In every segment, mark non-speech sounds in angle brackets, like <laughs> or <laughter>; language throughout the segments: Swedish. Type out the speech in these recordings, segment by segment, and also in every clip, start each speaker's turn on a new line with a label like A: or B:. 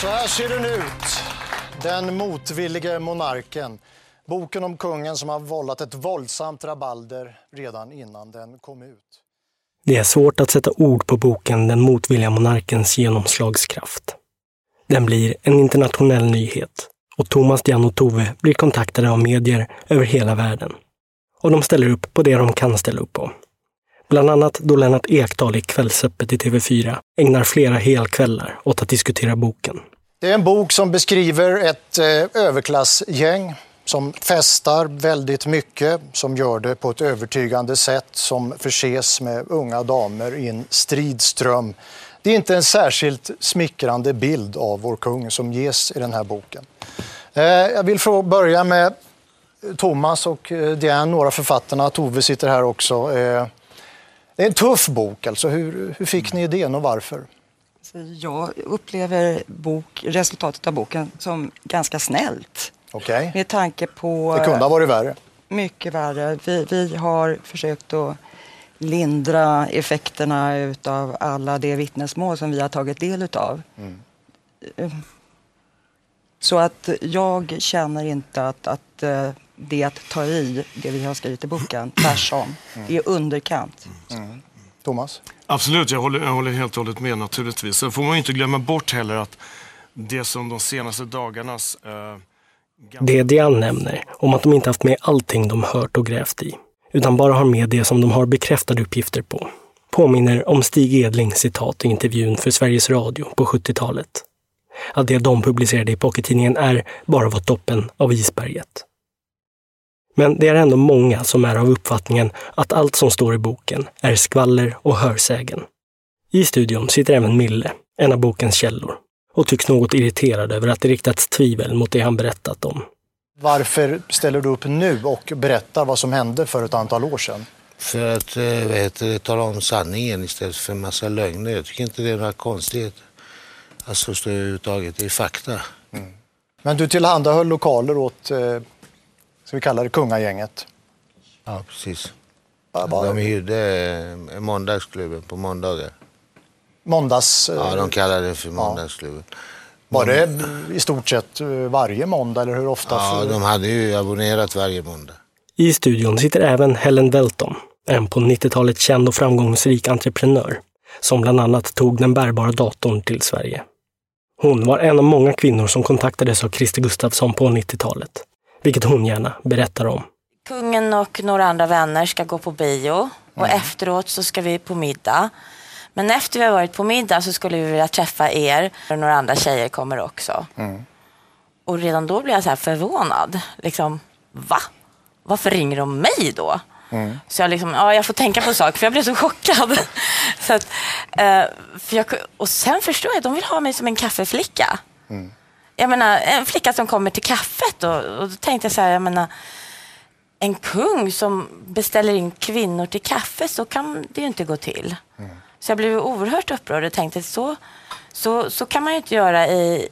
A: Så här ser den ut. Den motvillige monarken. Boken om kungen som har vållat ett våldsamt rabalder redan innan den kom ut.
B: Det är svårt att sätta ord på boken Den motvilliga monarkens genomslagskraft. Den blir en internationell nyhet och Thomas, Jan och Tove blir kontaktade av medier över hela världen. Och de ställer upp på det de kan ställa upp på. Bland annat då Lennart Ekdal i Kvällsöppet i TV4 ägnar flera helkvällar åt att diskutera boken.
A: Det är en bok som beskriver ett eh, överklassgäng som festar väldigt mycket, som gör det på ett övertygande sätt, som förses med unga damer i en stridström. Det är inte en särskilt smickrande bild av vår kung som ges i den här boken. Eh, jag vill få börja med Thomas och eh, Diane, några författarna. Tove sitter här också. Eh, det är en tuff bok. Alltså. Hur, hur fick ni idén och varför?
C: Jag upplever bok, resultatet av boken som ganska snällt.
A: Okay.
C: Med tanke på...
A: Det kunde ha varit värre.
C: Mycket värre. Vi, vi har försökt att lindra effekterna av alla de vittnesmål som vi har tagit del utav. Mm. Så att jag känner inte att, att det att ta i det vi har skrivit i boken, <clears throat> tvärsom. Mm. Det är underkant. Mm.
A: Thomas?
D: Absolut, jag håller, jag håller helt och hållet med naturligtvis. Sen får man inte glömma bort heller att det som de senaste dagarnas... Eh,
B: det Diane nämner om att de inte haft med allting de hört och grävt i, utan bara har med det som de har bekräftade uppgifter på, påminner om Stig Edlings citat i intervjun för Sveriges Radio på 70-talet. Att det de publicerade i Pockettidningen är bara var toppen av isberget. Men det är ändå många som är av uppfattningen att allt som står i boken är skvaller och hörsägen. I studion sitter även Mille, en av bokens källor, och tycks något irriterad över att det riktats tvivel mot det han berättat om.
A: Varför ställer du upp nu och berättar vad som hände för ett antal år sedan?
E: För att eh, vet du, tala om sanningen istället för en massa lögner. Jag tycker inte det är några konstigheter. Alltså överhuvudtaget, det är fakta. Mm.
A: Men du tillhandahöll lokaler åt eh, ska vi kalla det kungagänget.
E: Ja, precis. De hyrde eh, måndagsklubben på måndagar.
A: Måndags...
E: Ja, de kallade det för måndagsklubben.
A: Var det i stort sett eh, varje måndag eller hur ofta?
E: Ja, de hade ju abonnerat varje måndag.
B: I studion sitter även Helen Welton, en på 90-talet känd och framgångsrik entreprenör som bland annat tog den bärbara datorn till Sverige. Hon var en av många kvinnor som kontaktades av Christer Gustafsson på 90-talet vilket hon gärna berättar om.
F: Kungen och några andra vänner ska gå på bio och mm. efteråt så ska vi på middag. Men efter vi har varit på middag så skulle vi vilja träffa er och några andra tjejer kommer också. Mm. Och redan då blir jag så här förvånad. Liksom, va? Varför ringer de mig då? Mm. Så jag, liksom, ja, jag får tänka på saker för jag blev så chockad. <laughs> så att, eh, för jag, och sen förstår jag att de vill ha mig som en kaffeflicka. Mm jag menar, en flicka som kommer till kaffet och, och då tänkte jag så här, jag menar, en kung som beställer in kvinnor till kaffe, så kan det ju inte gå till. Mm. Så jag blev oerhört upprörd och tänkte så, så, så kan man ju inte göra i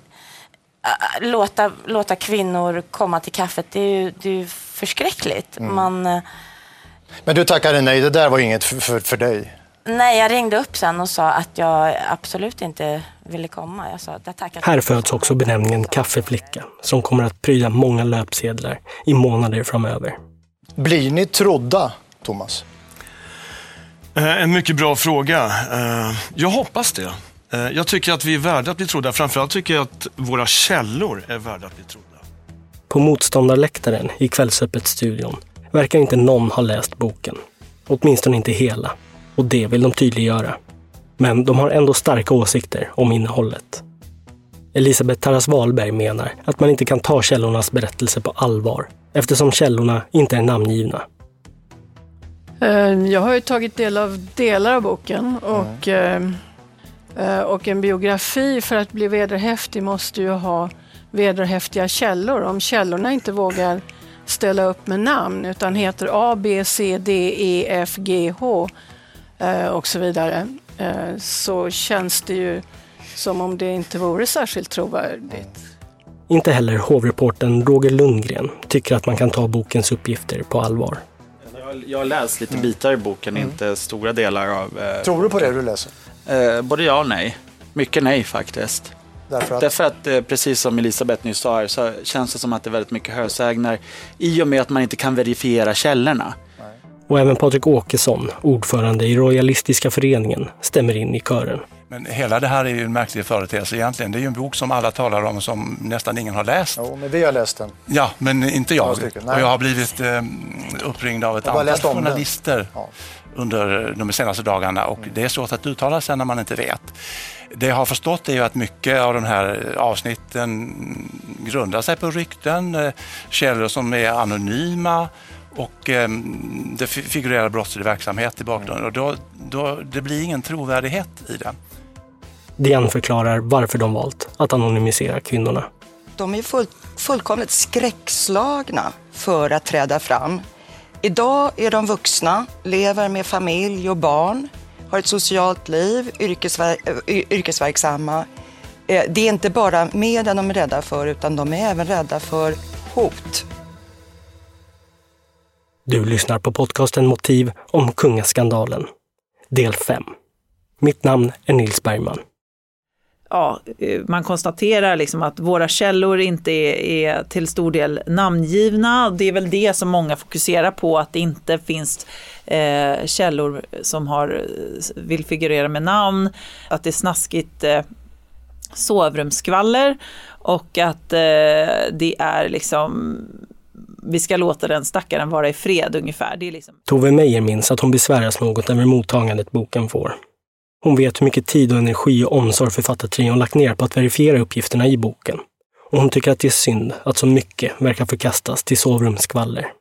F: äh, låta, låta kvinnor komma till kaffet. Det är ju, det är ju förskräckligt. Mm. Man, äh,
A: Men du tackade nej, det där var inget för, för, för dig?
F: Nej, jag ringde upp sen och sa att jag absolut inte ville komma. Jag sa,
B: Här föds också benämningen kaffeflicka som kommer att pryda många löpsedlar i månader framöver.
A: Blir ni trodda, Thomas?
D: Eh, en mycket bra fråga. Eh, jag hoppas det. Eh, jag tycker att vi är värda att bli trodda. Framförallt tycker jag att våra källor är värda att bli trodda.
B: På motståndarläktaren i Kvällsöppet-studion verkar inte någon ha läst boken. Åtminstone inte hela. Och det vill de tydliggöra. Men de har ändå starka åsikter om innehållet. Elisabeth Tarras Wahlberg menar att man inte kan ta källornas berättelse på allvar eftersom källorna inte är namngivna.
G: Eh, jag har ju tagit del av delar av boken och, mm. och en biografi för att bli vederhäftig måste ju ha vederhäftiga källor. Om källorna inte vågar ställa upp med namn utan heter A, B, C, D, E, F, G, H och så vidare Eh, så känns det ju som om det inte vore särskilt trovärdigt.
B: Inte heller hovreporten Roger Lundgren tycker att man kan ta bokens uppgifter på allvar.
H: Jag har läst lite bitar i boken, mm. inte stora delar av...
A: Eh, Tror du på det du läser?
H: Eh, både ja och nej. Mycket nej faktiskt.
A: Därför att,
H: Därför att eh, precis som Elisabeth nyss sa här så känns det som att det är väldigt mycket hörsägner i och med att man inte kan verifiera källorna.
B: Och även Patrik Åkesson, ordförande i Royalistiska föreningen, stämmer in i kören.
I: Men hela det här är ju en märklig företeelse egentligen. Det är ju en bok som alla talar om som nästan ingen har läst.
A: jo, men vi har läst den.
I: Ja, men inte jag.
A: Stycken.
I: Och jag har blivit eh, uppringd av ett
A: Jag har bara
I: antal journalister
A: Ja.
I: under de senaste dagarna och det är svårt att uttala sig när man inte vet. Det jag har förstått är ju att mycket av de här avsnitten grundar sig på rykten, eh, källor som är anonyma och eh, det fi- figurerar brottslig verksamhet i bakgrunden och då, då, det blir ingen trovärdighet i det.
B: Diane förklarar varför de valt att anonymisera kvinnorna.
C: De är full, fullkomligt skräckslagna för att träda fram. Idag är de vuxna, lever med familj och barn, har ett socialt liv, yrkesver, eh, yrkesverksamma. Eh, Det är inte bara medien de är rädda för, utan de är även rädda för hot.
B: Du lyssnar på podcasten Motiv om kungaskandalen. Del 5. Mitt namn är Nils Bergman.
J: ja, eh, man konstaterar liksom att våra källor inte är, är till stor del namngivna. Det är väl det som många fokuserar på, att det inte finns eh, källor som har, eh, vill figurera med namn, att det är snaskigt eh, sovrumsskvaller och att eh, det är liksom vi ska låta den stackaren vara i fred ungefär. Det är liksom...
B: Tove Meijer minns att hon besväras något över mottagandet boken får. Hon vet hur mycket tid och energi och omsorg författartrion lagt ner på att verifiera uppgifterna i boken. Och hon tycker att det är synd att så mycket verkar förkastas till sovrumsskvaller.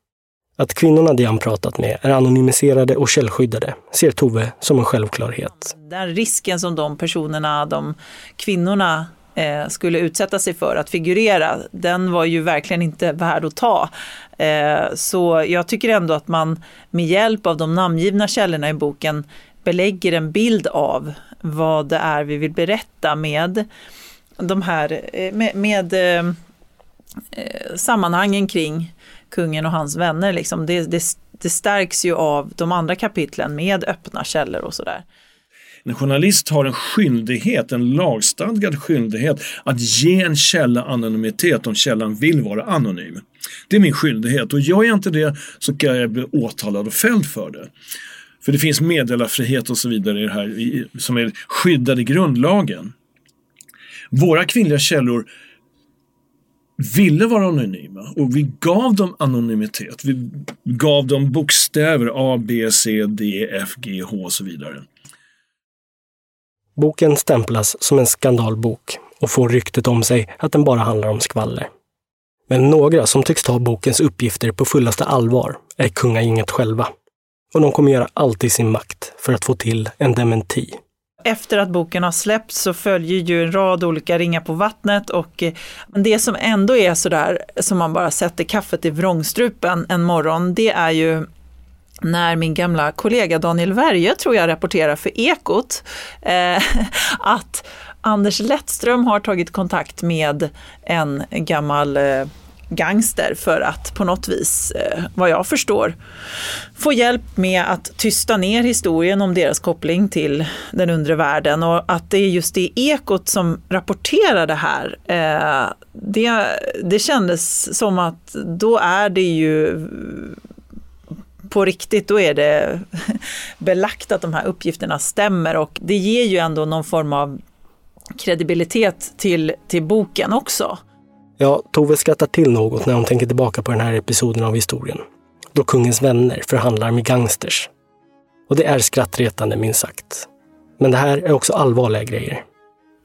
B: Att kvinnorna Diane pratat med är anonymiserade och källskyddade ser Tove som en självklarhet.
J: Den risken som de personerna, de kvinnorna eh, skulle utsätta sig för att figurera, den var ju verkligen inte värd att ta. Eh, så jag tycker ändå att man med hjälp av de namngivna källorna i boken belägger en bild av vad det är vi vill berätta med de här, eh, med, med eh, eh, sammanhangen kring kungen och hans vänner. Liksom. Det, det, det stärks ju av de andra kapitlen med öppna källor och sådär.
K: En journalist har en skyldighet, en lagstadgad skyldighet att ge en källa anonymitet om källan vill vara anonym. Det är min skyldighet och gör jag inte det så kan jag bli åtalad och fälld för det. För det finns meddelarfrihet och så vidare i det här i- som är skyddad i grundlagen. Våra kvinnliga källor ville vara anonyma och vi gav dem anonymitet. Vi gav dem bokstäver A, B, C, D, F, G, H och så vidare.
B: Boken stämplas som en skandalbok och får ryktet om sig att den bara handlar om skvaller. Men några som tycks ta bokens uppgifter på fullaste allvar är kungagänget själva. Och de kommer göra allt i sin makt för att få till en dementi.
J: Efter att boken har släppts så följer ju en rad olika ringar på vattnet och eh, det som ändå är sådär som man bara sätter kaffet i vrångstrupen en morgon, det är ju när min gamla kollega Daniel Werje, tror jag, rapporterar för Ekot, eh, <laughs> att Anders Lettström har tagit kontakt med en gammal eh, gangster för att på något vis, eh, vad jag förstår, få hjälp med att tysta ner historien om deras koppling till den undre världen och att det är just det Ekot som rapporterar det här. Eh, det, det kändes som att då är det ju på riktigt, då är det <laughs> belagt att de här uppgifterna stämmer och det ger ju ändå någon form av kredibilitet till, till boken också.
B: Ja, Tove skrattar till något när hon tänker tillbaka på den här episoden av historien. Då kungens vänner förhandlar med gangsters. Och det är skrattretande minst sagt. Men det här är också allvarliga grejer.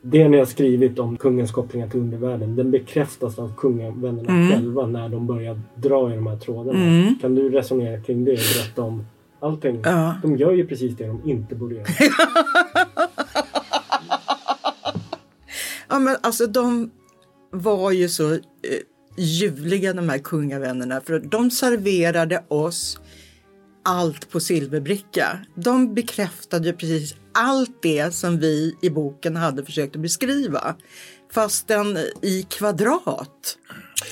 B: Det ni har skrivit om kungens kopplingar till undervärlden, den bekräftas av kungavännerna
C: Mm.
B: själva när de börjar dra i de här trådarna.
C: Mm.
B: Kan du resonera kring det och berätta om allting?
C: Ja.
B: De gör ju precis det de inte borde göra. <laughs>
C: Ja, men alltså de var ju så eh, ljuvliga de här kungavännerna för de serverade oss allt på silverbricka. De bekräftade ju precis allt det som vi i boken hade försökt att beskriva. Fastän i kvadrat.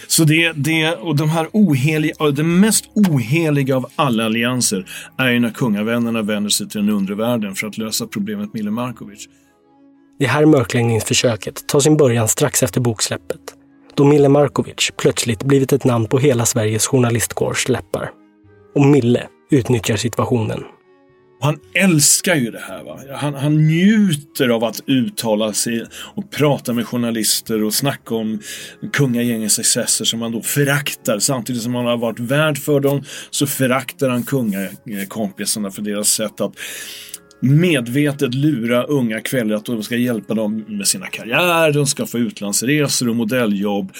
K: Så det, det, och de här oheliga, det mest oheliga av alla allianser är ju när kungavännerna vänder sig till den undre världen för att lösa problemet Mille Markovic.
B: Det här mörkläggningsförsöket tar sin början strax efter boksläppet, då Mille Markovic plötsligt blivit ett namn på hela Sveriges journalistkårs läppar. Och Mille utnyttjar situationen.
K: Han älskar ju det här. Va? Han, han njuter av att uttala sig och prata med journalister och snacka om kungagängets excesser som han då föraktar. Samtidigt som han har varit värd för dem så föraktar han kungakompisarna för deras sätt att medvetet lura unga kvällar att de ska hjälpa dem med sina karriärer, de ska få utlandsresor och modelljobb.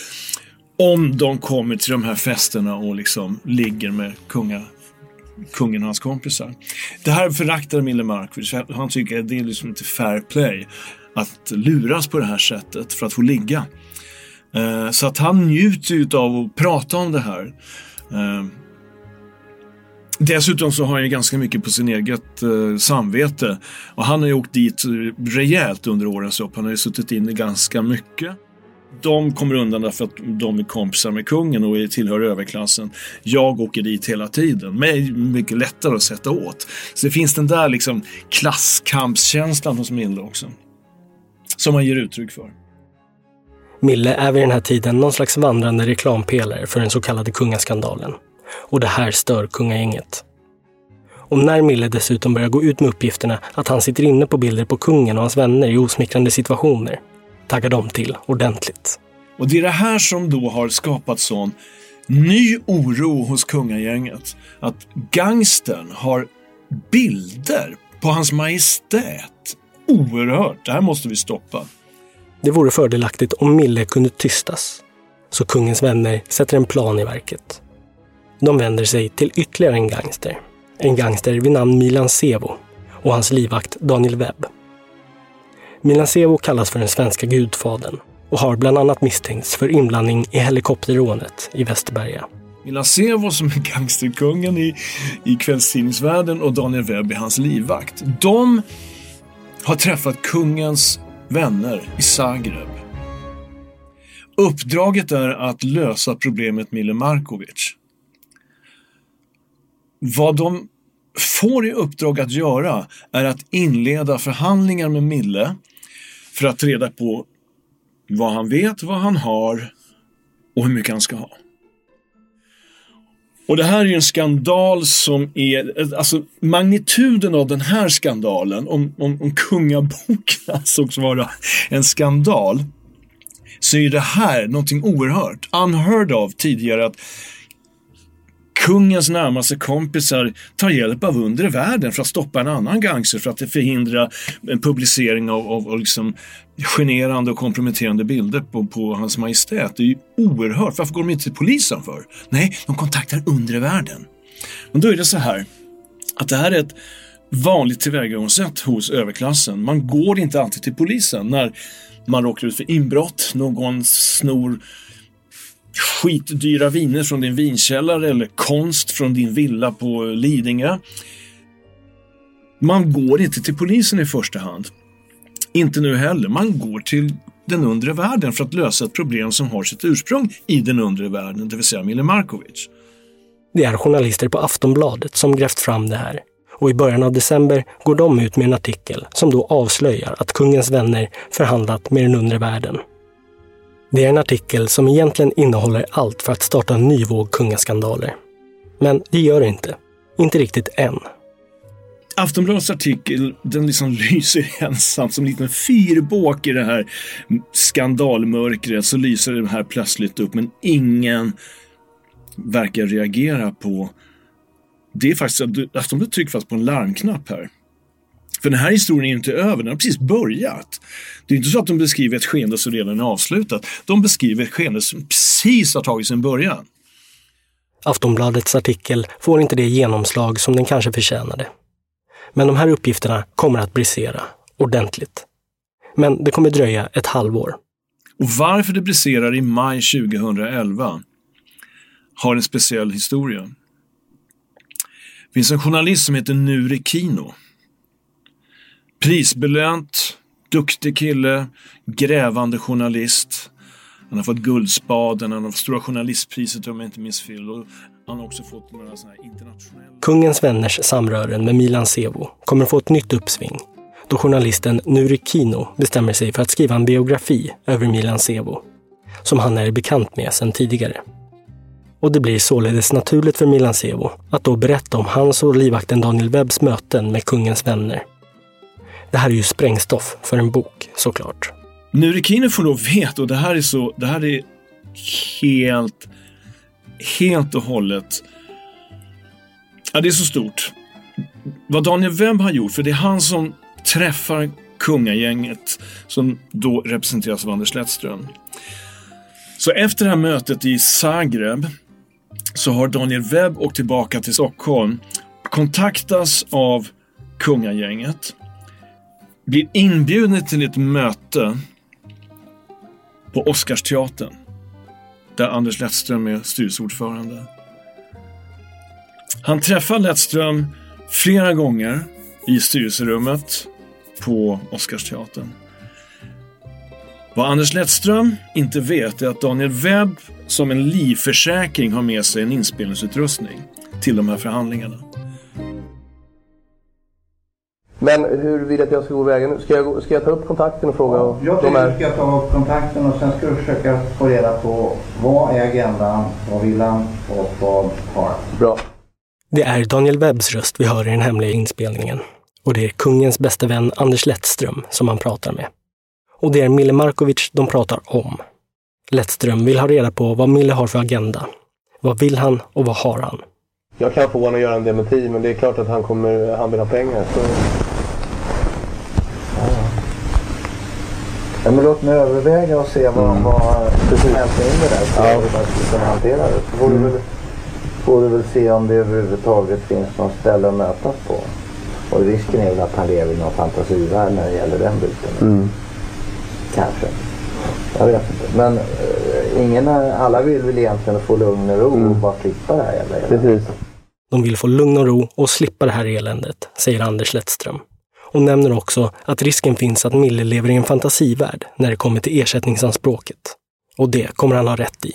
K: Om de kommer till de här festerna och liksom ligger med kunga, kungen och hans kompisar. Det här föraktar Mille Markovic. Han tycker att det är liksom inte fair play att luras på det här sättet för att få ligga. Eh, så att han njuter av att prata om det här. Eh, dessutom så har han ju ganska mycket på sin eget eh, samvete. Och han har ju åkt dit rejält under årens lopp. Han har ju suttit inne ganska mycket. De kommer undan därför att de är kompisar med kungen och tillhör överklassen. Jag åker dit hela tiden. Mig är mycket lättare att sätta åt. Så det finns den där liksom klasskampskänslan hos Mille också. Som han ger uttryck för.
B: Mille är vid den här tiden någon slags vandrande reklampelare för den så kallade kungaskandalen. Och det här stör kungagänget. Och när Mille dessutom börjar gå ut med uppgifterna att han sitter inne på bilder på kungen och hans vänner i osmickrande situationer taggar de till ordentligt.
K: Och det är det här som då har skapat sån ny oro hos kungagänget. Att gangstern har bilder på hans majestät. Oerhört, det här måste vi stoppa.
B: Det vore fördelaktigt om Mille kunde tystas. Så kungens vänner sätter en plan i verket. De vänder sig till ytterligare en gangster. En gangster vid namn Milan Sevo och hans livvakt Daniel Webb. Milasevo kallas för den svenska gudfadern och har bland annat misstänkts för inblandning i helikopterrånet i Västerberga.
K: Milasevo som är gangsterkungen i, i kvällstidningsvärlden och Daniel Webb är hans livvakt. De har träffat kungens vänner i Zagreb. Uppdraget är att lösa problemet Mile Markovic. Vad de får i uppdrag att göra är att inleda förhandlingar med Mille för att reda på vad han vet, vad han har och hur mycket han ska ha. Och det här är en skandal som är, alltså magnituden av den här skandalen, om, om, om kungaboken <laughs> ansågs vara en skandal, så är det här någonting oerhört, unheard of tidigare att kungens närmaste kompisar tar hjälp av undre världen för att stoppa en annan gangster för att förhindra en publicering av, av, av liksom generande och komprometterande bilder på, på hans majestät. Det är ju oerhört. Varför går de inte till polisen för? Nej, de kontaktar undre världen. Men då är det så här att det här är ett vanligt tillvägagångssätt hos överklassen. Man går inte alltid till polisen när man råkar ut för inbrott, någon snor skitdyra viner från din vinkällare eller konst från din villa på Lidingö. Man går inte till polisen i första hand. Inte nu heller. Man går till den undre världen för att lösa ett problem som har sitt ursprung i den undre världen, det vill säga Mille Markovic.
B: Det är journalister på Aftonbladet som grävt fram det här. Och i början av december går de ut med en artikel som då avslöjar att kungens vänner förhandlat med den undre världen. Det är en artikel som egentligen innehåller allt för att starta en ny våg kungaskandaler. Men det gör det inte. Inte riktigt än.
K: Aftonbladets artikel den liksom <laughs> lyser ensam som en liten fyrbåk i det här skandalmörkret. Så lyser den här plötsligt upp men ingen verkar reagera på det är faktiskt att Aftonbladet trycker fast på en larmknapp här. För den här historien är inte över, den har precis börjat. Det är inte så att de beskriver ett skeende som redan är avslutat. De beskriver ett skeende som precis har tagit sin början.
B: Aftonbladets artikel får inte det genomslag som den kanske förtjänade. Men de här uppgifterna kommer att brisera ordentligt. Men det kommer dröja ett halvår.
K: Och varför det briserar i maj 2011 har en speciell historia. Det finns en journalist som heter Nuri Kino Prisbelönt, duktig kille, grävande journalist. Han har fått Guldspaden, han har fått Stora Journalistpriset om jag inte minns fel. Och han har också fått några sådana här internationella...
B: Kungens vänners samrören med Milan Sevo kommer få ett nytt uppsving då journalisten Nuri Kino bestämmer sig för att skriva en biografi över Milan Sevo, som han är bekant med sedan tidigare. Och det blir således naturligt för Milan Sevo att då berätta om hans och livvakten Daniel Webbs möten med kungens vänner. Det här är ju sprängstoff för en bok, såklart.
K: Nurikine får då veta, och det här är så, det här är helt, helt och hållet, ja det är så stort. Vad Daniel Webb har gjort, för det är han som träffar kungagänget som då representeras av Anders Lettström. Så efter det här mötet i Zagreb så har Daniel Webb åkt tillbaka till Stockholm, kontaktas av kungagänget, blir inbjuden till ett möte på Oscarsteatern där Anders Lettström är styrelseordförande. Han träffar Lettström flera gånger i styrelserummet på Oscarsteatern. Vad Anders Lettström inte vet är att Daniel Webb som en livförsäkring har med sig en inspelningsutrustning till de här förhandlingarna.
L: Men hur vill du att jag ska gå vägen nu? Ska jag, ska jag ta upp kontakten och fråga?
M: Ja, jag tycker du ska ta upp kontakten och sen ska du försöka få reda på vad är agendan, vad vill han och vad har.
L: Bra.
B: Det är Daniel Webbs röst vi hör i den hemliga inspelningen. Och det är kungens bästa vän Anders Lettström som han pratar med. Och det är Mille Markovic de pratar om. Lettström vill ha reda på vad Mille har för agenda. Vad vill han och vad har han?
L: Jag kan få honom att göra en dementi men det är klart att han, kommer, han vill ha pengar. Så...
M: Ja, men låt mig överväga och se vad,
L: Mm.
M: vad som hämtar in det där. Så
L: Ja.
M: hur man skulle kunna hantera det. Så får,
L: Mm.
M: du väl, får du väl se om det överhuvudtaget finns någon ställe att mötas på. Och risken är väl att han lever i någon fantasivärld när det gäller den biten.
L: Mm.
M: Kanske. Jag vet inte. Men eh, ingen, alla vill väl egentligen få lugn och ro och bara slippa det här jävla eländet.
L: Mm. Precis.
B: De vill få lugn och ro och slippa det här eländet, säger Anders Lettström. Och nämner också att risken finns att Mille lever i en fantasivärld när det kommer till ersättningsanspråket. Och det kommer han ha rätt i.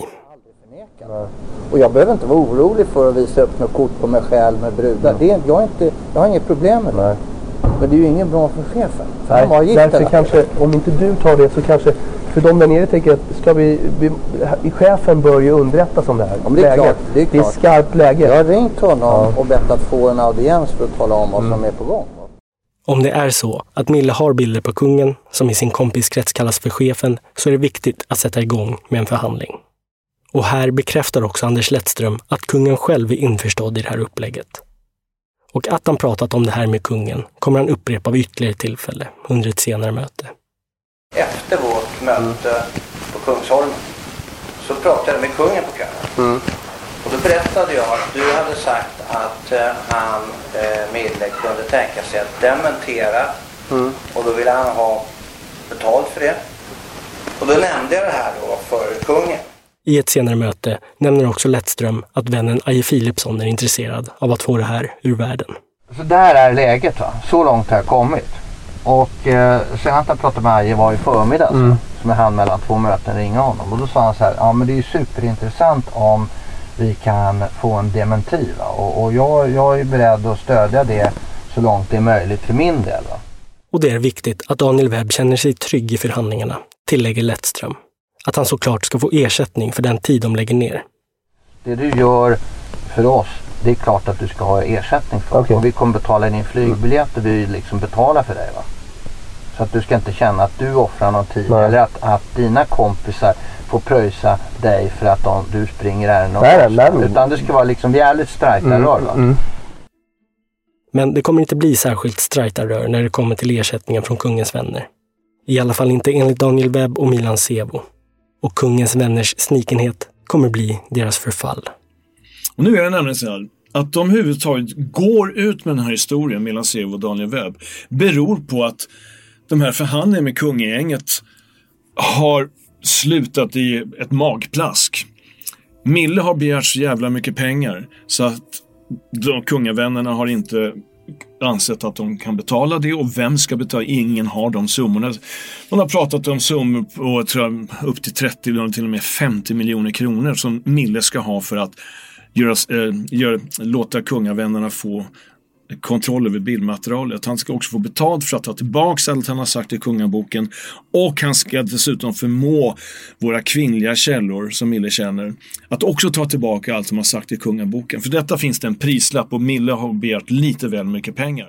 M: Och jag behöver inte vara orolig för att visa upp något kort på mig själv med brudar. Det är, jag, är inte, jag har inget problem med det. Men det är ju ingen bra för chefen. För han
L: Nej,
M: gift
L: därför
M: hela
L: kanske, om inte du tar det så kanske, för de där nere tänker att ska vi, vi, chefen bör ju underrättas om det här.
M: Ja, det är
L: läget.
M: klart, det är
L: det är
M: klart.
L: skarpt läge.
M: Jag har ringt honom och bett att få en audiens för att tala om vad som är på gång.
B: Om det är så att Mille har bilder på kungen, som i sin kompiskrets kallas för chefen, så är det viktigt att sätta igång med en förhandling. Och här bekräftar också Anders Lettström att kungen själv är införstådd i det här upplägget. Och att han pratat om det här med kungen kommer han upprepa vid ytterligare tillfälle under ett senare möte.
M: Efter vårt möte på Kungsholmen så pratade jag med kungen på kvällen.
L: Mm.
M: Och då berättade jag att du hade sagt att eh, han, eh, Mille, kunde tänka sig att dementera
L: Mm.
M: och då ville han ha betalt för det. Och då nämnde jag det här då för kungen.
B: I ett senare möte nämner också Lettström att vännen Aje Philipsson är intresserad av att få det här ur världen.
M: Så där är läget va. Så långt har jag kommit. Och eh, senast jag pratade med Aje var i förmiddags.
L: Mm.
M: Som jag hann mellan två möten ringa honom. Och då sa han så här. Ja men det är ju superintressant om vi kan få en dementi va. Och, och jag, jag är beredd att stödja det så långt det är möjligt för min del va.
B: Och det är viktigt att Daniel Webb känner sig trygg i förhandlingarna, tillägger Lettström. Att han såklart ska få ersättning för den tid de lägger ner.
M: Det du gör för oss, det är klart att du ska ha ersättning för. Och vi kommer betala din flygbiljett och vi liksom betalar för dig va. Så att du ska inte känna att du offrar någon tid
L: Nej.
M: eller att, att dina kompisar får pröjsa dig för att de, du springer ärenden åt oss. Utan det ska vara liksom jävligt strajta
L: Mm,
M: rör va.
L: mm.
B: Men det kommer inte bli särskilt strajtarrör när det kommer till ersättningen från kungens vänner. I alla fall inte enligt Daniel Webb och Milan Sevo. Och kungens vänners snikenhet kommer bli deras förfall.
K: Och nu är det nämligen så här att de överhuvudtaget går ut med den här historien mellan Sevo och Daniel Webb beror på att de här förhandlingarna med kungagänget har slutat i ett magplask. Mille har begärt så jävla mycket pengar så att de kungavännerna har inte ansett att de kan betala det och vem ska betala? Ingen har de summorna. Man har pratat om summor på tror jag, upp till 30 eller till och med 50 miljoner kronor som Mille ska ha för att göra, äh, gör, låta kungavännerna få kontroll över bildmaterialet. Han ska också få betalt för att ta tillbaka allt han har sagt i kungaboken och han ska dessutom förmå våra kvinnliga källor, som Mille känner, att också ta tillbaka allt som har sagt i kungaboken. För detta finns det en prislapp och Mille har begärt lite väl mycket pengar.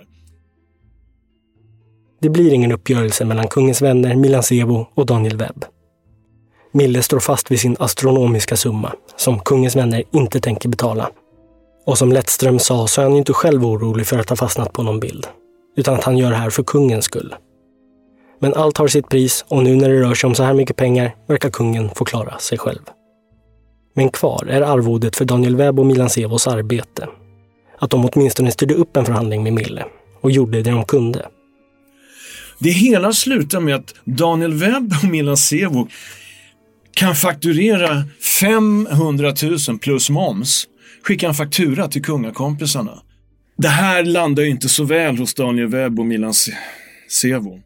B: Det blir ingen uppgörelse mellan kungens vänner Milan Sebo och Daniel Webb. Mille står fast vid sin astronomiska summa, som kungens vänner inte tänker betala. Och som Lettström sa så är han ju inte själv orolig för att ha fastnat på någon bild, utan att han gör det här för kungens skull. Men allt har sitt pris och nu när det rör sig om så här mycket pengar verkar kungen få klara sig själv. Men kvar är arvodet för Daniel Webb och Milan Sevos arbete. Att de åtminstone styrde upp en förhandling med Mille och gjorde det de kunde.
K: Det hela slutar med att Daniel Webb och Milan Sevo kan fakturera 500 000 plus moms. Skicka en faktura till kungakompisarna. Det här landar ju inte så väl hos Daniel Webb och Milan Sevo.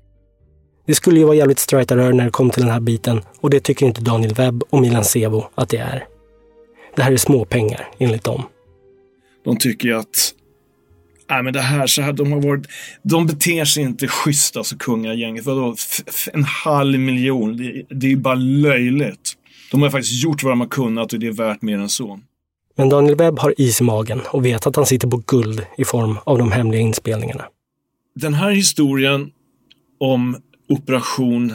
B: Det skulle ju vara jävligt straighta rör när det kom till den här biten och det tycker inte Daniel Webb och Milan Sevo att det är. Det här är småpengar enligt dem.
K: De tycker att Nej, men det här, så här, de har varit, de beter sig inte schysst, alltså kungagänget. Vadå, en halv miljon? Det, det är ju bara löjligt. De har faktiskt gjort vad de har kunnat och det är värt mer än så.
B: Men Daniel Webb har is i magen och vet att han sitter på guld i form av de hemliga inspelningarna.
K: Den här historien om operation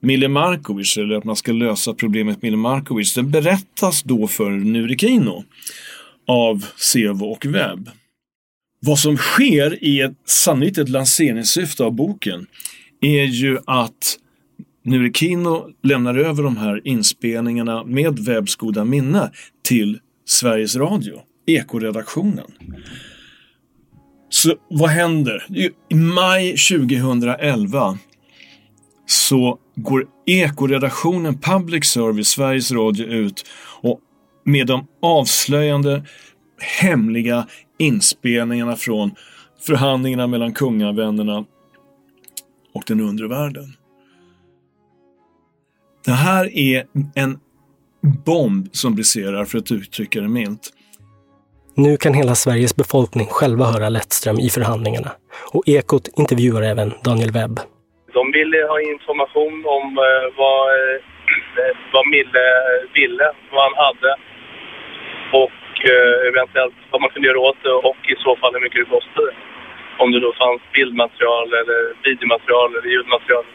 K: Mille Markovic, eller att man ska lösa problemet Mille Markovic, den berättas då för Nurikino av Sevo och Webb. Vad som sker i ett sannolikt ett lanseringssyfte av boken är ju att Nurikino lämnar över de här inspelningarna med Webbs goda minne till Sveriges Radio, Ekoredaktionen. Så vad händer? I maj 2011 så går Ekoredaktionen Public Service, Sveriges Radio, ut och med de avslöjande hemliga inspelningarna från förhandlingarna mellan kungavännerna och den undre världen. Det här är en bomb som briserar, för att uttrycka det milt.
B: Nu kan hela Sveriges befolkning själva höra Lettström i förhandlingarna. Och Ekot intervjuar även Daniel Webb.
N: De ville ha information om eh, vad, eh, <clears throat> vad Mille ville, vad han hade. Och eh, eventuellt vad man kunde göra åt det och i så fall hur mycket det kostade. Om det då fanns bildmaterial eller videomaterial eller ljudmaterial.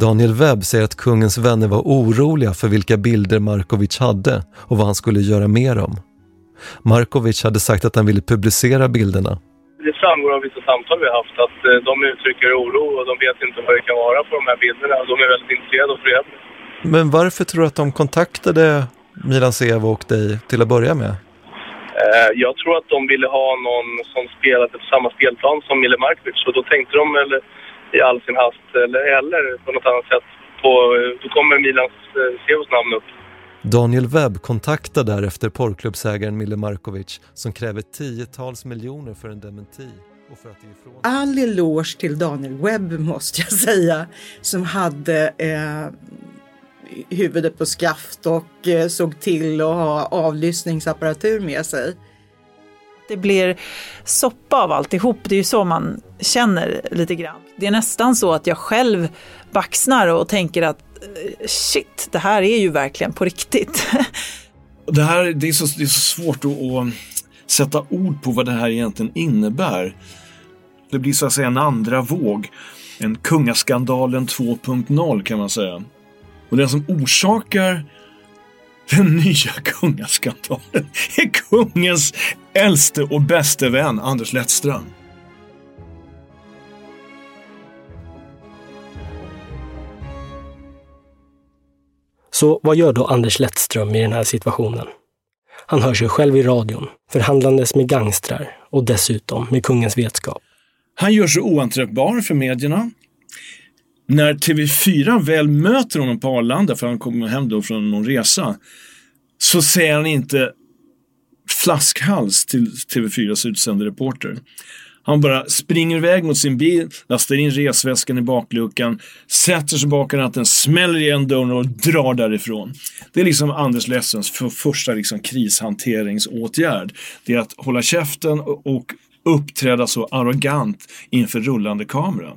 O: Daniel Webb säger att kungens vänner var oroliga för vilka bilder Markovic hade och vad han skulle göra med dem. Markovic hade sagt att han ville publicera bilderna.
N: Det framgår av vissa samtal vi har haft att eh, de uttrycker oro och de vet inte vad det kan vara på de här bilderna. De är väldigt intresserade av fred.
O: Men varför tror du att de kontaktade Milan Sevo och dig till att börja med?
N: Eh, jag tror att de ville ha någon som spelade på samma spelplan som Mille Markovic och då tänkte de eller, i all sin hast eller, eller på något annat sätt på, då kommer Milans eh, Sevos namn upp.
O: Daniel Webb kontaktar därefter porrklubbsägaren Mille Markovic som kräver tiotals miljoner för en dementi. Och för att ifrån...
C: All eloge till Daniel Webb måste jag säga som hade eh, huvudet på skaft och eh, såg till att ha avlyssningsapparatur med sig.
J: Det blir soppa av alltihop, det är ju så man känner lite grann. Det är nästan så att jag själv baxnar och tänker att eh, shit, det här är ju verkligen på riktigt. <laughs>
K: Det här det är, så, det är så svårt att, att eh, sätta ord på vad det här egentligen innebär. Det blir så att säga en andra våg. En kungaskandalen 2.0 kan man säga. Och den som orsakar den nya kungaskandalen är kungens äldste och bäste vän Anders Lettström.
B: Så vad gör då Anders Lettström i den här situationen? Han hör sig själv i radion, förhandlandes med gangstrar och dessutom med kungens vetskap.
K: Han gör sig oanträffbar för medierna när TV4 väl möter honom på Arlanda, för han kommer hem då från någon resa, så säger han inte flaskhals till TV4s utsände reporter. Han bara springer iväg mot sin bil, lastar in resväskan i bakluckan, sätter sig bakom ratten, smäller igen dörren och drar därifrån. Det är liksom Anders Lessons för första liksom krishanteringsåtgärd. Det är att hålla käften och uppträda så arrogant inför rullande kamera.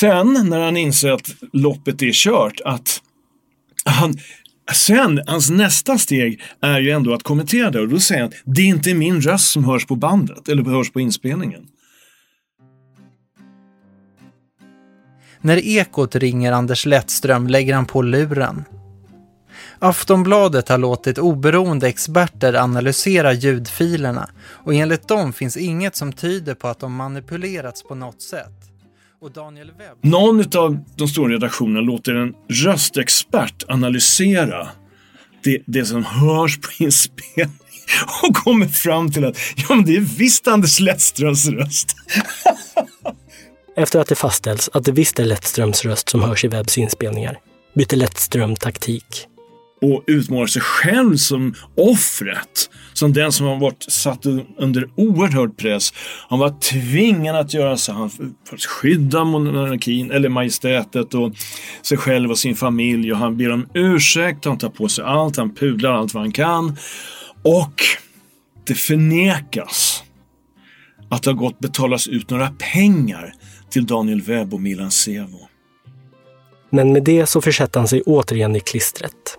K: Sen när han inser att loppet är kört, att han, sen, hans nästa steg är ju ändå att kommentera det och då säger han att det är inte min röst som hörs på bandet eller hörs på inspelningen.
P: När Ekot ringer Anders Lettström lägger han på luren. Aftonbladet har låtit oberoende experter analysera ljudfilerna och enligt dem finns inget som tyder på att de manipulerats på något sätt. Och Daniel Webb...
K: Någon av de stora redaktionerna låter en röstexpert analysera det, det som hörs på inspelning <laughs> och kommer fram till att ja, men det är visst Anders Lettströms röst. <laughs>
B: Efter att det fastställs att det visst är Lettströms röst som hörs i Webbs inspelningar byter Lettström taktik.
K: Och utmålar sig själv som offret. Som den som har varit satt under oerhörd press. Han var tvingad att göra så han för att skydda monarkin eller majestätet och sig själv och sin familj. Och han ber om ursäkt, han tar på sig allt, han pudlar allt vad han kan. Och det förnekas att det har gått betalas ut några pengar till Daniel Webb och Milan Sevo.
B: Men med det så försätter han sig återigen i klistret.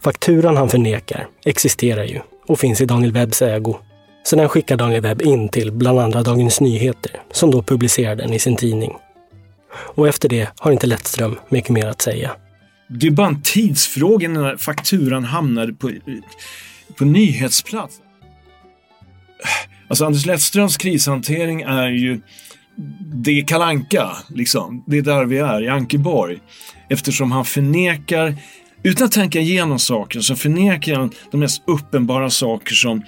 B: Fakturan han förnekar existerar ju och finns i Daniel Webbs ägo. Så den skickar Daniel Webb in till bland andra Dagens Nyheter som då publicerar den i sin tidning. Och efter det har inte Lettström mycket mer att säga.
K: Det är bara en tidsfråga när fakturan hamnar på, på nyhetsplats. Alltså Anders Lettströms krishantering är ju det är kalanka liksom. Det är där vi är, i Ankeborg. Eftersom han förnekar, utan att tänka igenom saker, så förnekar han de mest uppenbara saker som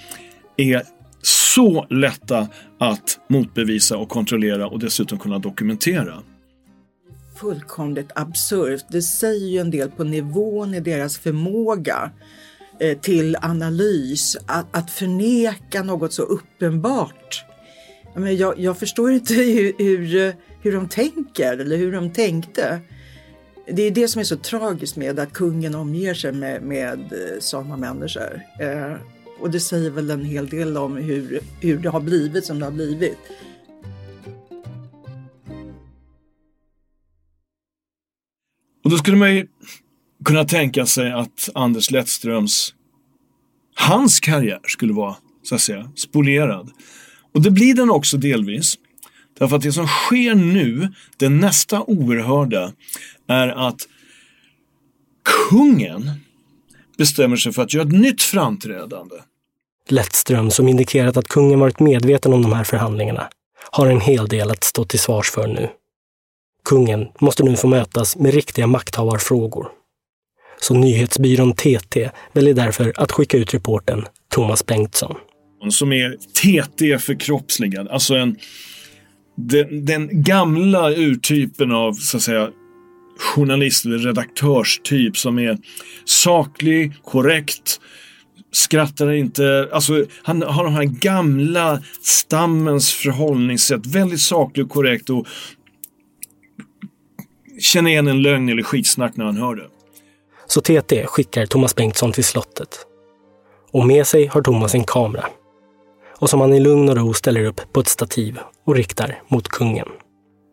K: är så lätta att motbevisa och kontrollera och dessutom kunna dokumentera.
C: Fullkomligt absurt. Det säger ju en del på nivån i deras förmåga eh, till analys, att, att förneka något så uppenbart. Jag, jag förstår inte <laughs> hur, hur, hur de tänker eller hur de tänkte. Det är det som är så tragiskt med att kungen omger sig med, med eh, sådana människor. Eh, och det säger väl en hel del om hur, hur det har blivit som det har blivit.
K: Och då skulle man ju kunna tänka sig att Anders Lettströms, hans karriär skulle vara, så att säga, spolierad. Och det blir den också delvis. Därför att det som sker nu, det nästa oerhörda, är att kungen bestämmer sig för att göra ett nytt framträdande.
B: Lettström, som indikerat att kungen varit medveten om de här förhandlingarna, har en hel del att stå till svars för nu. Kungen måste nu få mötas med riktiga makthavarfrågor. Så nyhetsbyrån TT väljer därför att skicka ut reporten Thomas Bengtsson
K: som är TT förkroppsligad. Alltså en, den, den, gamla urtypen av så att säga journalist eller redaktörstyp som är saklig, korrekt, skrattar inte. Alltså han har den här gamla stammens förhållningssätt. Väldigt saklig och korrekt och känner igen en lögn eller skitsnack när han hör det.
B: Så TT skickar Thomas Bengtsson till slottet. Och med sig har Thomas en kamera och som han i lugn och ro ställer upp på ett stativ och riktar mot kungen.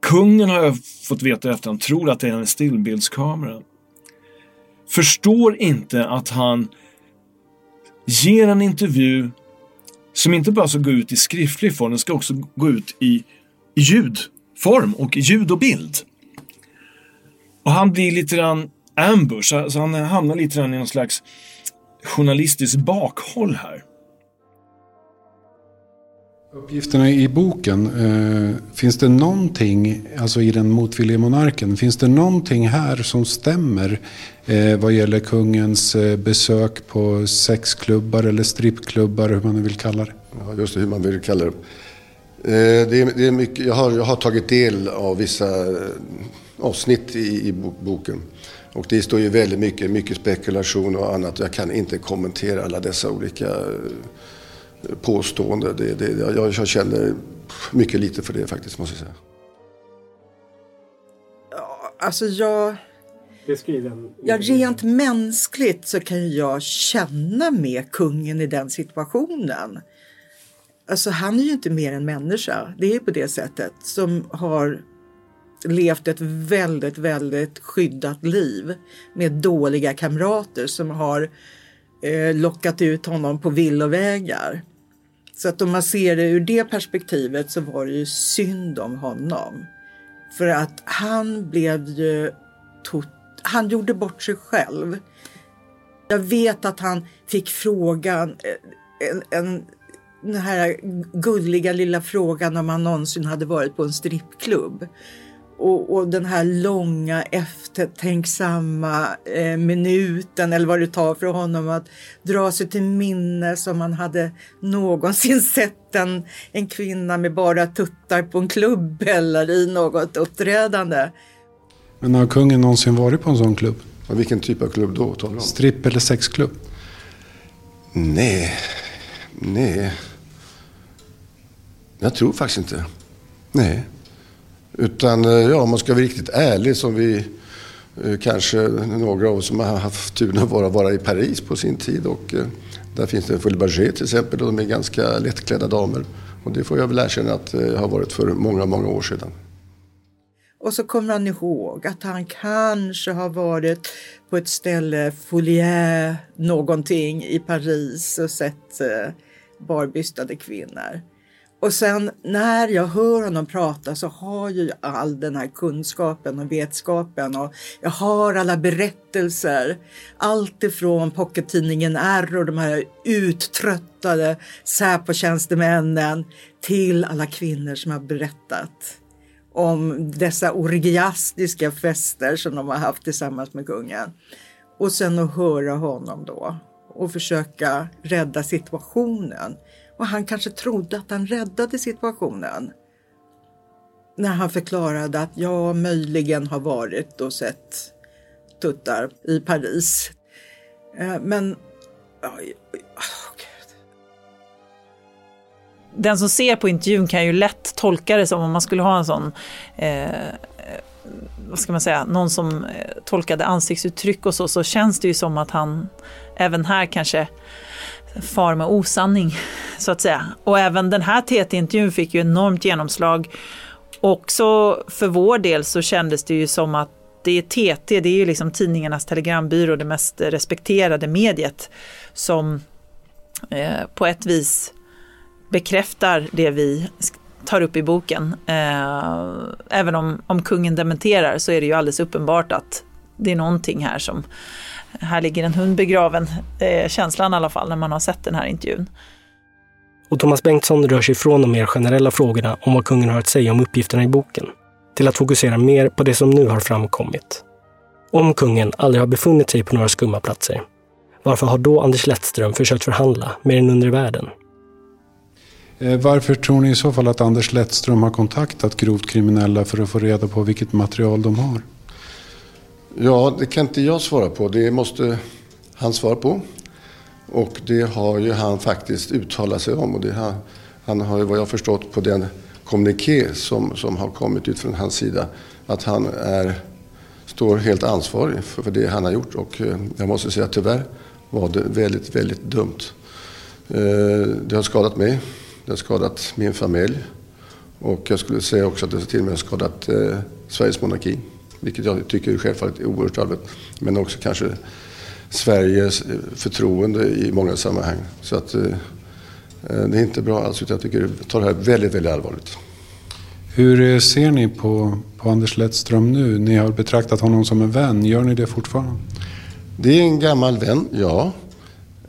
K: Kungen har jag fått veta efter han tror att det är en stillbildskamera. Förstår inte att han ger en intervju som inte bara ska gå ut i skriftlig form, den ska också gå ut i ljudform och ljud och bild. Och han blir lite grann ambush, alltså han hamnar lite grann i någon slags journalistiskt bakhåll här.
Q: Uppgifterna i boken, eh, finns det någonting, alltså i den motvillige monarken, finns det någonting här som stämmer eh, vad gäller kungens eh, besök på sexklubbar eller strippklubbar, hur man nu vill kalla det?
R: Ja, just det, hur man vill kalla det. Eh, det, är, det är mycket, jag, har, jag har tagit del av vissa eh, avsnitt i, i boken. Och det står ju väldigt mycket, mycket spekulation och annat. Jag kan inte kommentera alla dessa olika eh, påstående. Det, det, jag, jag känner mycket lite för det faktiskt, måste jag säga.
C: Ja, alltså jag. Ja, rent mänskligt så kan jag känna med kungen i den situationen. Alltså han är ju inte mer än människa, det är på det sättet, som har levt ett väldigt, väldigt skyddat liv med dåliga kamrater som har eh, lockat ut honom på villovägar. Så att om man ser det ur det perspektivet så var det ju synd om honom. För att han blev ju tot han gjorde bort sig själv. Jag vet att han fick frågan, eh, en, en, den här gulliga lilla frågan om han någonsin hade varit på en strippklubb. Och, och den här långa eftertänksamma eh, minuten eller vad det tar för honom att dra sig till minnes om han hade någonsin <laughs> sett en, en kvinna med bara tuttar på en klubb eller i något uppträdande.
Q: Men har kungen någonsin varit på en sån klubb?
R: Och vilken typ av klubb då? Talar om?
Q: Stripp eller sexklubb?
R: Nej, nej. Jag tror faktiskt inte. Nej. Utan eh, ja, om man ska vara riktigt ärlig som vi eh, kanske några av oss som har haft turen att vara, vara i Paris på sin tid. Och, eh, där finns det en Berger till exempel och de är ganska lättklädda damer. Och det får jag väl erkänna att jag har varit för många, många år sedan.
C: Och så kommer han ihåg att han kanske har varit på ett ställe, Folière någonting i Paris och sett barbystade kvinnor. Och sen när jag hör honom prata så har jag all den här kunskapen och vetskapen och jag har alla berättelser. Allt ifrån pockettidningen R och de här uttröttade Säpo-tjänstemännen till alla kvinnor som har berättat om dessa orgiastiska fester som de har haft tillsammans med kungen. Och sen att höra honom då och försöka rädda situationen. Och han kanske trodde att han räddade situationen. När han förklarade att jag möjligen har varit och sett tuttar i Paris. Eh, men... Oj, oj,
J: den som ser på intervjun kan ju lätt tolka det som om man skulle ha en sån eh, vad ska man säga, någon som eh, tolkade ansiktsuttryck och så, så känns det ju som att han även här kanske far med osanning, så att säga. Och även den här TT-intervjun fick ju enormt genomslag. Också för vår del så kändes det ju som att det är TT, det är ju liksom tidningarnas telegrambyrå, det mest respekterade mediet, som eh, på ett vis bekräftar det vi tar upp i boken. Eh, även om, om kungen dementerar så är det ju alldeles uppenbart att det är någonting här som, här ligger en hund begraven, eh, känslan i alla fall när man har sett den här intervjun.
B: Och Thomas Bengtsson rör sig från de mer generella frågorna om vad kungen har att säga om uppgifterna i boken till att fokusera mer på det som nu har framkommit. Om kungen aldrig har befunnit sig på några skumma platser, varför har då Anders Lettström försökt förhandla med den undre världen?
Q: Eh, varför tror ni i så fall att Anders Lettström har kontaktat grovt kriminella för att få reda på vilket material de har?
R: Ja, det kan inte jag svara på. Det måste han svara på. Och det har ju han faktiskt uttalat sig om. Och det har, han har ju vad jag förstått på den kommuniké som, som har kommit ut från hans sida att han är, står helt ansvarig för, för det han har gjort. Och eh, jag måste säga att tyvärr var det väldigt, väldigt dumt. Eh, det har skadat mig. Det har skadat min familj. Och jag skulle säga också att det till och med har skadat eh, Sveriges monarki. Vilket jag tycker självfallet är oerhört allvarligt. Men också kanske Sveriges eh, förtroende i många sammanhang. Så att eh, eh, det är inte bra alls. Utan jag tycker jag tar det här väldigt, väldigt allvarligt.
Q: Hur ser ni på, på Anders Lettström nu? Ni har betraktat honom som en vän. Gör ni det fortfarande?
R: Det är en gammal vän, ja.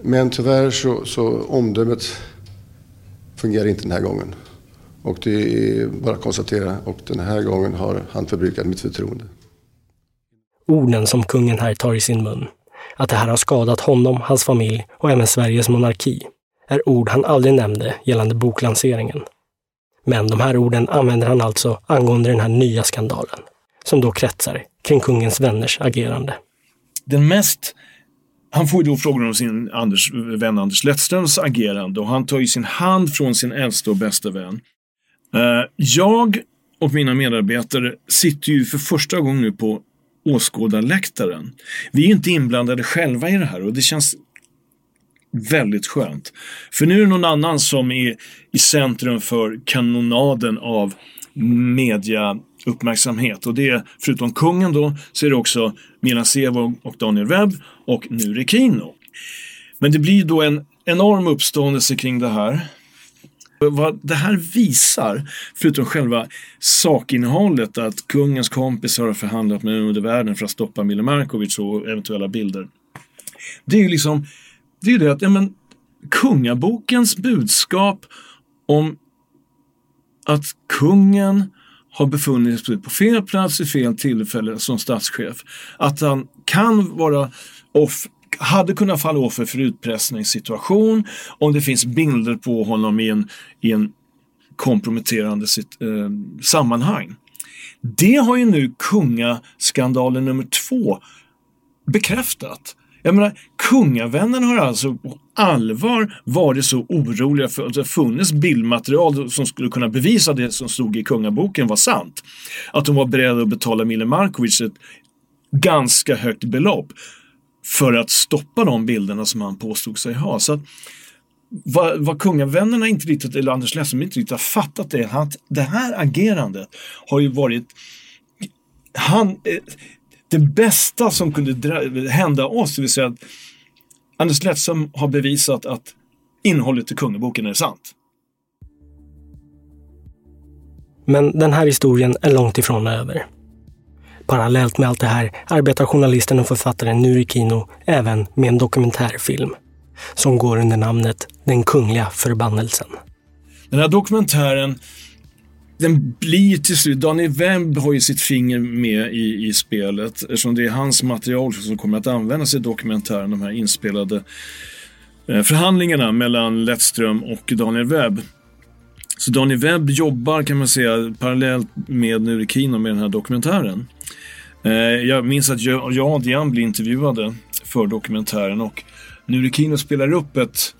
R: Men tyvärr så, så omdömet fungerar inte den här gången. Och det är bara att konstatera och den här gången har han förbrukat mitt förtroende.
B: Orden som kungen här tar i sin mun, att det här har skadat honom, hans familj och även Sveriges monarki, är ord han aldrig nämnde gällande boklanseringen. Men de här orden använder han alltså angående den här nya skandalen, som då kretsar kring kungens vänners agerande.
K: Den mest han får ju då frågor om sin Anders, vän Anders Lettströms agerande och han tar ju sin hand från sin äldste och bästa vän. Eh, jag och mina medarbetare sitter ju för första gången nu på åskådarläktaren. Vi är inte inblandade själva i det här och det känns väldigt skönt. För nu är det någon annan som är i centrum för kanonaden av mediauppmärksamhet. Och det är, förutom kungen då, så är det också Milan Sevo och Daniel Webb och nu Rekino. Men det blir då en enorm uppståndelse kring det här. Vad det här visar, förutom själva sakinnehållet, att kungens kompisar har förhandlat med undervärlden för att stoppa Mille Markovic och eventuella bilder. Det är ju liksom, det är det att, ja men, kungabokens budskap om att kungen har befunnit sig på fel plats i fel tillfälle som statschef. Att han kan vara off hade kunnat falla offer för utpressningssituation om det finns bilder på honom i en, i en komprometterande sitt, eh, sammanhang. Det har ju nu kungaskandalen nummer två bekräftat. Jag menar, kungavännerna har alltså på allvar varit så oroliga för att det funnits bildmaterial som skulle kunna bevisa det som stod i kungaboken var sant. Att de var beredda att betala Mille Markovic ett ganska högt belopp för att stoppa de bilderna som han påstod sig ha. Så att, vad, vad kungavännerna inte riktigt, eller Anders Lessem inte riktigt har fattat är att det här agerandet har ju varit han, eh, det bästa som kunde hända oss, det vill säga att Anders Lessem har bevisat att innehållet i kungaboken är sant.
B: Men den här historien är långt ifrån över. Parallellt med allt det här arbetar journalisten och författaren Nuri Kino även med en dokumentärfilm som går under namnet Den kungliga förbannelsen.
K: Den här dokumentären den blir till slut, Daniel Webb har ju sitt finger med i, i spelet eftersom det är hans material som kommer att användas i dokumentären, de här inspelade eh, förhandlingarna mellan Lettström och Daniel Webb. Så Daniel Webb jobbar kan man säga parallellt med Nuri Kino med den här dokumentären. Eh, jag minns att jag och Diane blev intervjuade för dokumentären och Nurikino spelar upp ett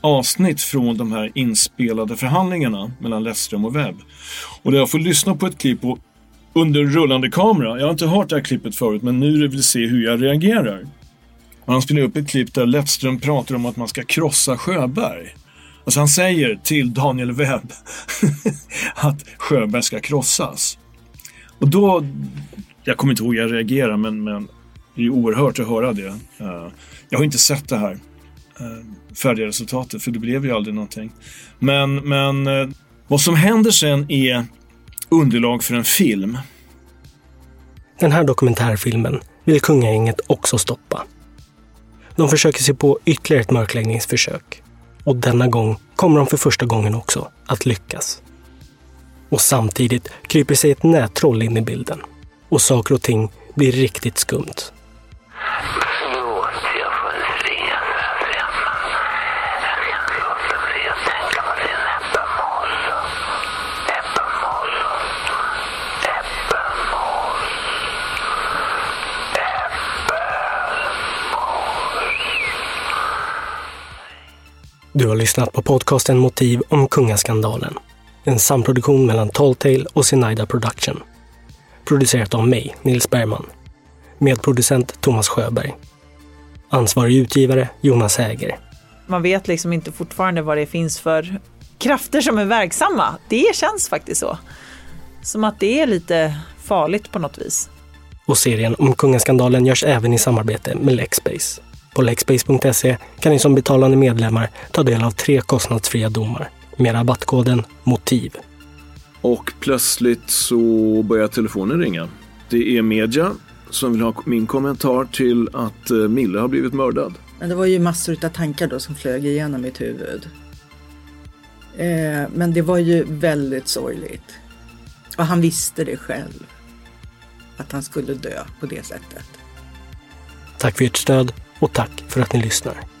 K: avsnitt från de här inspelade förhandlingarna mellan Lessström och Webb. Och där jag får lyssna på ett klipp och under rullande kamera. Jag har inte hört det här klippet förut men nu vill se hur jag reagerar. Och han spelar upp ett klipp där Lettström pratar om att man ska krossa Sjöberg. Alltså han säger till Daniel Webb <laughs> att Sjöberg ska krossas. Och då jag kommer inte ihåg hur jag reagerade men, men det är oerhört att höra det. Uh, jag har inte sett det här uh, färdiga resultatet för det blev ju aldrig någonting. Men, men uh, vad som händer sen är underlag för en film.
B: Den här dokumentärfilmen vill kungagänget också stoppa. De försöker sig på ytterligare ett mörkläggningsförsök. Och denna gång kommer de för första gången också att lyckas. Och samtidigt kryper sig ett nättroll in i bilden och saker och ting blir riktigt skumt. Du har lyssnat på podcasten Motiv om kungaskandalen. En samproduktion mellan Talltale och Sinaida Production. Producerat av mig, Nils Bergman. Medproducent Thomas Sjöberg. Ansvarig utgivare Jonas Häger.
J: Man vet liksom inte fortfarande vad det finns för krafter som är verksamma. Det känns faktiskt så. Som att det är lite farligt på något vis.
B: Och serien om kungaskandalen görs även i samarbete med Lexbase. På lexbase.se kan ni som betalande medlemmar ta del av tre kostnadsfria domar med rabattkoden MOTIV.
K: Och plötsligt så börjar telefonen ringa. Det är media som vill ha min kommentar till att eh, Mille har blivit mördad.
C: Men det var ju massor av tankar då som flög igenom mitt huvud. Eh, men det var ju väldigt sorgligt. Och han visste det själv. Att han skulle dö på det sättet.
B: Tack för ert stöd och tack för att ni lyssnar.